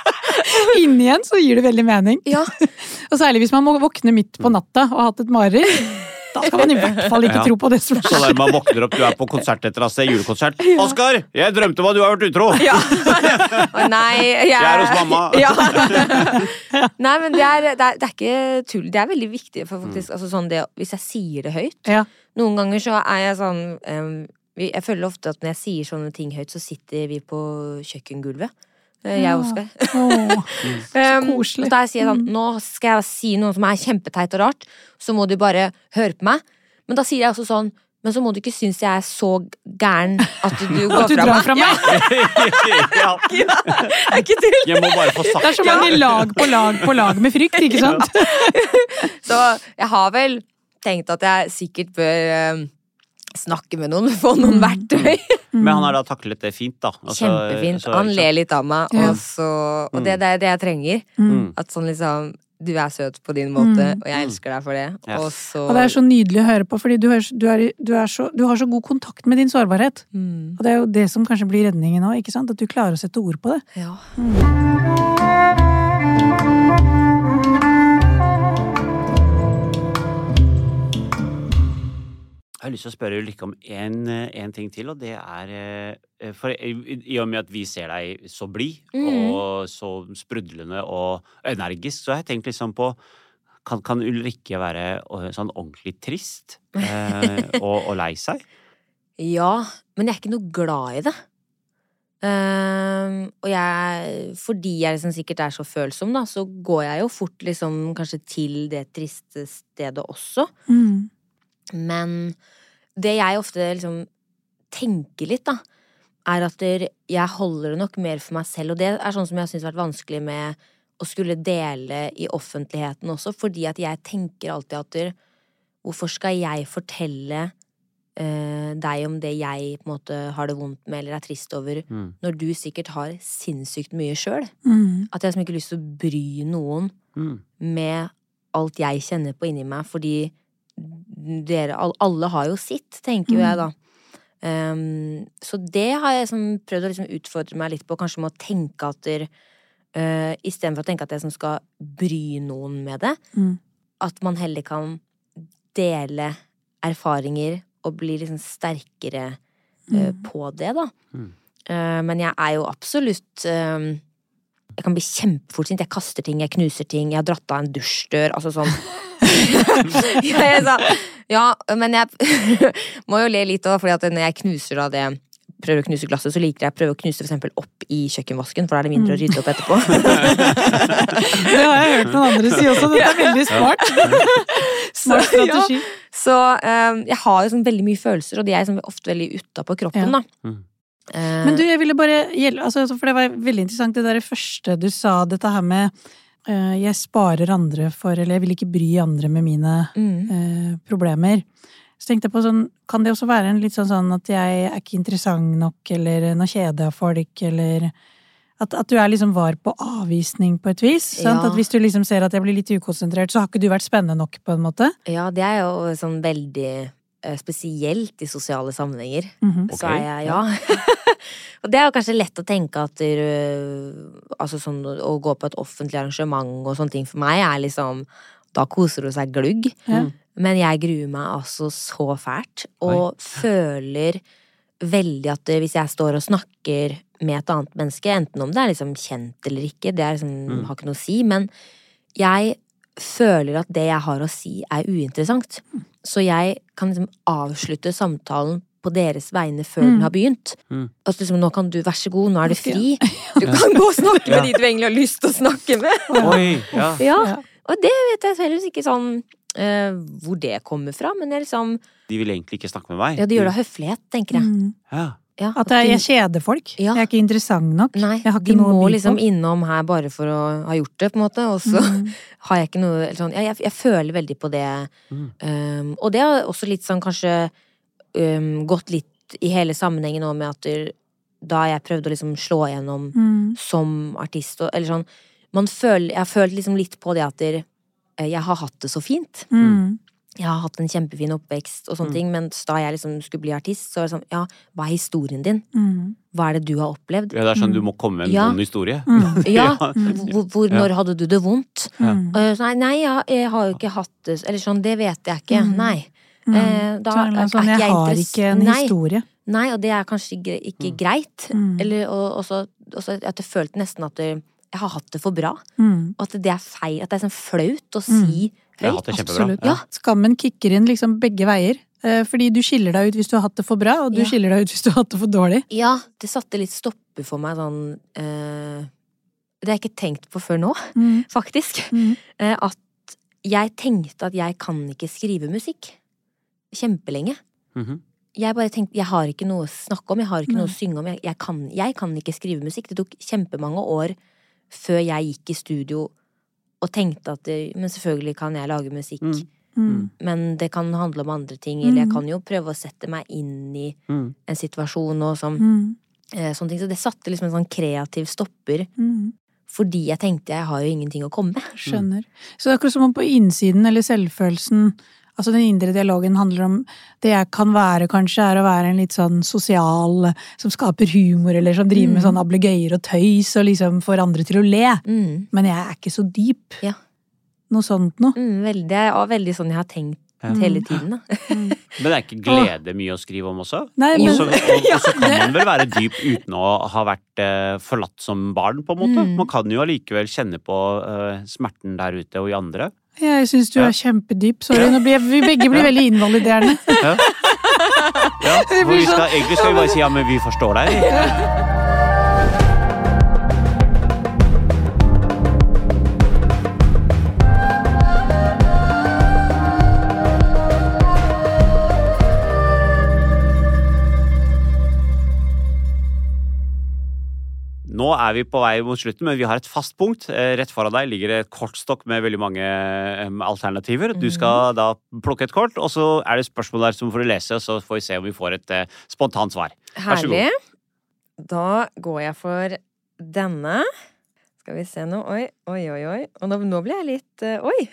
Inni igjen så gir det veldig mening. ja. Og særlig hvis man må våkne midt på natta og har hatt et mareritt. Da skal man i hvert fall ikke Ja. tro på det som Så der man våkner opp, du er på konsert etter sted, julekonsert. Oskar, jeg drømte om at du har vært utro! ja. Nei, jeg, Jeg er hos mamma. Ja. Nei, men det er, det, er, det er ikke tull. Det er veldig viktig. For faktisk, altså sånn det, hvis jeg sier det høyt Ja. Noen ganger så er jeg sånn vi, Jeg føler ofte at når jeg sier sånne ting høyt, så sitter vi på kjøkkengulvet. eh, Jeg Ja. og Oskar. Åh, så koselig. og da sier jeg sånn, nå skal jeg si noe som er kjempeteit og rart, så må du bare høre på meg. Men da sier jeg også sånn, men så må du ikke synes jeg er så gæren at du går At du fra drar meg. fra meg. ja, Det er ikke tull! jeg må bare få Det er så mange lag på lag på lag med frykt, ikke sant? Så jeg har vel tenkt at jeg sikkert bør eh, snakke med noen, få noen verktøy. Men han har da taklet det fint, da. Altså, Kjempefint. så- Han ler litt av meg, Ja. og, så, og det, det er det jeg trenger. Mm. At sånn liksom Du er søt på din måte, Mm. og jeg elsker deg for det. Yes. Og så Og det er så nydelig å høre på, fordi du, er, du, er, du, er så, du har så god kontakt med din sårbarhet. mm, Og det er jo det som kanskje blir redningen òg, ikke sant? At du klarer å sette ord på det. Ja. Jeg har lyst til å spørre Ulrikke om en, eh, ting til, og det er eh, For i, i og med at vi ser deg så blid mm. og så sprudlende og energisk, så har jeg tenkt liksom på Kan, kan Ulrikke være eh, sånn ordentlig trist eh, og, og lei seg? ja, men jeg er ikke noe glad i det. Ehm, og jeg, fordi jeg liksom sikkert er så følsom, da, så går jeg jo fort liksom kanskje til det triste stedet også. Mm. Men det jeg ofte liksom tenker litt, da, er at jeg holder det nok mer for meg selv. Og det er sånn som jeg syns har vært vanskelig med å skulle dele i offentligheten også, fordi at jeg tenker alltid at hvorfor skal jeg fortelle uh, deg om det jeg på en måte har det vondt med eller er trist over, Mm. når du sikkert har sinnssykt mye sjøl? Mm. At jeg liksom ikke har lyst til å bry noen Mm. med alt jeg kjenner på inni meg, fordi dere Alle har jo sitt, tenker jo jeg da. Um, så det har jeg liksom prøvd å liksom utfordre meg litt på, kanskje med å tenke at der, uh, Istedenfor å tenke at jeg som skal bry noen med det, Mm. at man heller kan dele erfaringer og bli liksom sterkere uh, på det, da. Mm. Uh, men jeg er jo absolutt um, jeg kan bli kjempefort sint. Jeg kaster ting, jeg knuser ting. Jeg har dratt av en dusjdør. Altså sånn. ja, jeg sa, ja, men jeg må jo le litt òg, fordi at når jeg knuser da det prøver å knuse glasset, så liker jeg å prøve å knuse for eksempel opp i kjøkkenvasken, for da er det mindre å rydde opp etterpå. Det har jeg hørt noen andre si også. Dette er veldig smart. Smart Så, ja. strategi. Så um, jeg har jo sånn veldig mye følelser, og de er sånn ofte veldig utapå kroppen, Ja. da. Eh, Men du, jeg ville bare gjelde, altså, For det var veldig interessant det der første du sa, dette her med eh, jeg sparer andre for Eller jeg vil ikke bry andre med mine mm, eh, problemer. Så tenkte jeg på sånn, kan det også være en litt sånn, sånn at jeg er ikke interessant nok, eller nå kjeder jeg folk, eller at, at du er liksom var på avvisning på et vis. Ja. At hvis du liksom ser at jeg blir litt ukonsentrert, så har ikke du vært spennende nok, på en måte. ja, det er jo sånn veldig spesielt i sosiale sammenhenger. Mhm. så Ok, er jeg ja. og det er jo kanskje lett å tenke at øh, altså sånn å gå på et offentlig arrangement og sånne ting for meg er liksom Da koser du seg glugg. Mm. Men jeg gruer meg altså så fælt, og føler veldig at hvis jeg står og snakker med et annet menneske, enten om det er liksom kjent eller ikke, det er liksom, Mm. har ikke noe å si, men jeg føler at det jeg har å si er uinteressant. Så jeg kan liksom avslutte samtalen på deres vegne før den Mm. har begynt. Mm. Altså liksom, nå kan du, vær så god, nå er du fri. Du kan gå og snakke Ja. med de du egentlig har lyst til å snakke med. Oi, ja. Ja, Ja. og det vet jeg heller ikke sånn uh, hvor det kommer fra, men jeg liksom De vil egentlig ikke snakke med meg. Ja, de gjør det av høflighet, tenker jeg. Mm. Ja. Ja, At jeg, jeg kjeder folk. Ja. Jeg er ikke interessant nok. Nei, jeg har de noe må liksom innom her bare for å ha gjort det, på en måte, og så Mm. har jeg ikke noe eller sånn, jeg, jeg, jeg føler veldig på det. Mm. Um, og det har også litt sånn kanskje um, gått litt i hele sammenhengen nå med at da jeg prøvde å liksom slå igjennom Mm. som artist, og, eller sånn man føler, Jeg har følt liksom litt på det at eh, jeg har hatt det så fint. Mm. Jeg har hatt en kjempefin oppvekst og sånne Mm. ting, men da jeg liksom skulle bli artist, så var det sånn, ja, hva er historien din? Mm. Hva er det du har opplevd? ja, det er sånn du må komme med en Ja. vond historie. Mm. Ja, Ja. hvor, hvor, Ja. når hadde du det vondt? Mm. Nei, nei, ja, jeg har jo ikke hatt det Eller sånn, det vet jeg ikke. Mm. Nei. Mm. Eh, da Så er det er sånn, ikke jeg jeg har ikke en Nei. historie. Nei, og det er kanskje ikke Mm. greit. Mm. Eller, og også, også at jeg følte nesten at jeg har hatt det for bra. Mm. Og at det er feil. At det er sånn flaut å Mm. Si Jeg har høyt. hatt det kjempebra. Absolutt. Ja. Skammen kicker inn liksom begge veier. Eh, Fordi du skiller deg ut hvis du har hatt det for bra, og du Ja. skiller deg ut hvis du har hatt det for dårlig. Ja, det satte litt stopper for meg sånn eh, Det har jeg ikke tenkt på før nå, Mm. faktisk. Mm. Eh, at jeg tenkte at jeg kan ikke skrive musikk. Kjempelenge. Mhm. Jeg bare tenkte, jeg har ikke noe å snakke om, jeg har ikke noe å synge om. Jeg, jeg, kan, jeg kan ikke skrive musikk. Det tok kjempemange år før jeg gikk i studio og tenkte at det, Men selvfølgelig kan jeg lage musikk. Mm. Mm. Men det kan handle om andre ting, eller jeg kan jo prøve å sette meg inn i Mm. en situasjon og sånn, Mm. eh, sånne ting. Så det satte liksom en sånn kreativ stopper, Mm. fordi jeg tenkte jeg har jo ingenting å komme med. Skjønner. Så det er akkurat som om på innsiden, eller selvfølelsen Altså den indre dialogen handler om Det jeg kan være, kanskje, er å være en litt sånn sosial Som skaper humor, eller som driver med sånn ablegøyer og tøys og liksom får andre til å le. Mm, Men jeg er ikke så deep. Ja. Noe sånt noe. mm, veldig, det er veldig sånn jeg har tenkt hele tiden. Da. Men det er ikke glede mye å skrive om også? Nei, men også, og, og så kan man vel være dyp uten å ha vært eh, forlatt som barn, på en måte. Mm. Man kan jo allikevel kjenne på eh, smerten der ute og i andre. Jeg syns du Ja. er kjempedyp. Sorry, nå blir jeg, vi begge blir veldig invaliderende. Ja. Ja, for vi skal, egentlig skal vi bare si ja, men vi forstår deg. Nå er vi på vei mot slutten, men vi har et fast punkt. Eh, Rett foran deg ligger et kortstokk med veldig mange alternativer. Du skal da plukke et kort, og så er det spørsmål der som får du lese, og så får vi se om vi får et eh, spontant svar. Vær så god. Herlig. Da går jeg for denne. Skal vi se nå. Oi, oi, oi. oi. Og nå, nå blir jeg litt uh, Oi!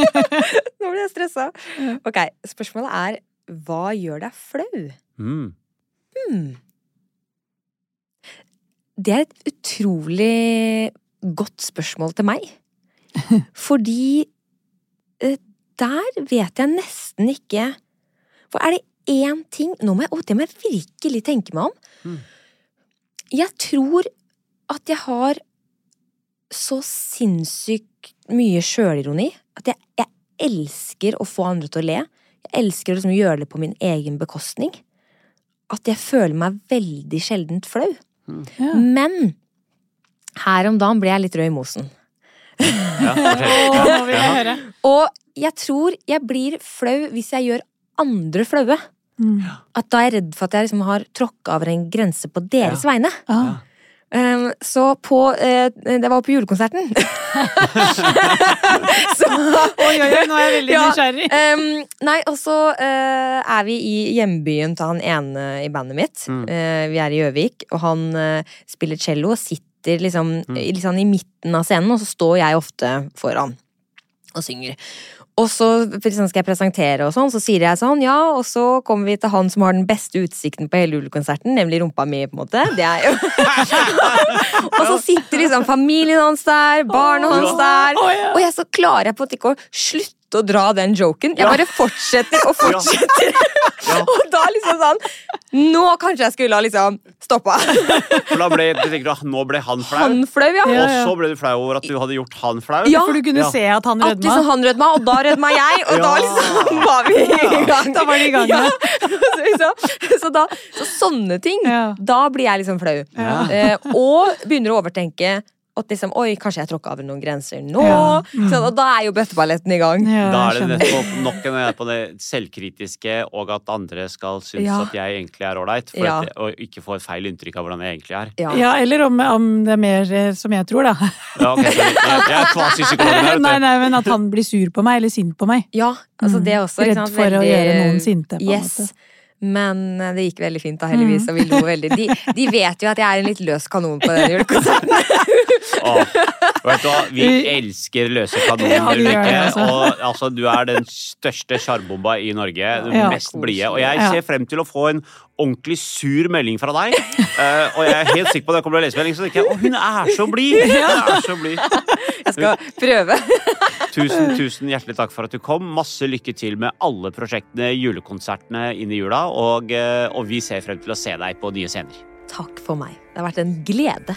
nå blir jeg stressa. Ok, spørsmålet er hva gjør deg flau? Mm. Hmm. Det er et utrolig godt spørsmål til meg. Fordi eh, der vet jeg nesten ikke For er det én ting Nå må jeg, å, det må jeg virkelig tenke meg om. Mm. Jeg tror at jeg har så sinnssykt mye sjølironi at jeg, jeg elsker å få andre til å le. Jeg elsker å liksom gjøre det på min egen bekostning. At jeg føler meg veldig sjeldent flau. Ja. Men her om dagen ble jeg litt rød i mosen. Ja, okay. Høre. Og jeg tror jeg blir flau hvis jeg gjør andre flaue. Mm. At da er jeg redd for at jeg liksom har tråkka over en grense på deres vegne. Ah. Um, så på uh, Det var på julekonserten. så Oi, oi, oi, nå er jeg veldig Ja. nysgjerrig. um, Nei, og så uh, er vi i hjembyen til han ene i bandet mitt. Mm. Uh, vi er i Gjøvik, og han spiller cello og sitter liksom, mm. liksom i midten av scenen, og så står jeg ofte foran og synger. Og så liksom skal jeg presentere, og sånn, så sier jeg sånn, ja, og så kommer vi til han som har den beste utsikten på hele julekonserten, nemlig rumpa mi, på en måte. Det er jo Og så sitter liksom familien hans der, barna hans der, og jeg så klarer jeg på en måte ikke å slutte å dra den joken. Jeg bare fortsetter og fortsetter. og da liksom sånn Nå kanskje jeg skulle ha liksom stoppa. For da ble, du tenker, ah, nå ble han flau, Han flau, ja. Og så ble du flau over at du hadde gjort han flau. Ja. For du kunne Ja. se at han At rødma. liksom han rødma, og da rødma jeg, og da liksom var vi i gang. Da var de i gang, ja. så, liksom, så, da, så sånne ting, Ja. da blir jeg liksom flau. Ja. Eh, og begynner å overtenke at liksom, oi, kanskje jeg tråkka over noen grenser nå. Ja. Mm. Så, og da er jo bøtteballetten i gang. Ja, Da er det nettopp nok en gang på det selvkritiske, og at andre skal synes Ja. at jeg egentlig er ålreit, og ikke få et feil inntrykk av hvordan jeg egentlig er. Ja. Ja, eller om, om det er mer eh, som jeg tror, da. Ja, okay, jeg, jeg er kvasipsykologen her, Nei, vet du. nei, men at han blir sur på meg, eller sint på meg. Ja, altså det også. ikke Redd for å gjøre noen sinte, på en yes. måte. Men eh, det gikk veldig fint, da, heldigvis. Og vi lo veldig. De, de vet jo at jeg er en litt løs kanon på den julekonserten. oh, vet du hva, vi elsker løse kanoner, Ja, Ulrikke. altså. Og altså, du er den største sjarmbomba i Norge. Den Ja. mest blide. Og jeg ser frem til å få en ordentlig sur melding fra deg. Uh, og jeg er helt sikker på at jeg kommer til å lese melding, så tenker jeg å, hun er så blid! Er. Jeg skal prøve. Tusen, tusen hjertelig takk for at du kom. Masse lykke til med alle prosjektene, julekonsertene inn i jula. Og, eh, og vi ser frem til å se deg på nye scener. Takk for meg. Det har vært en glede.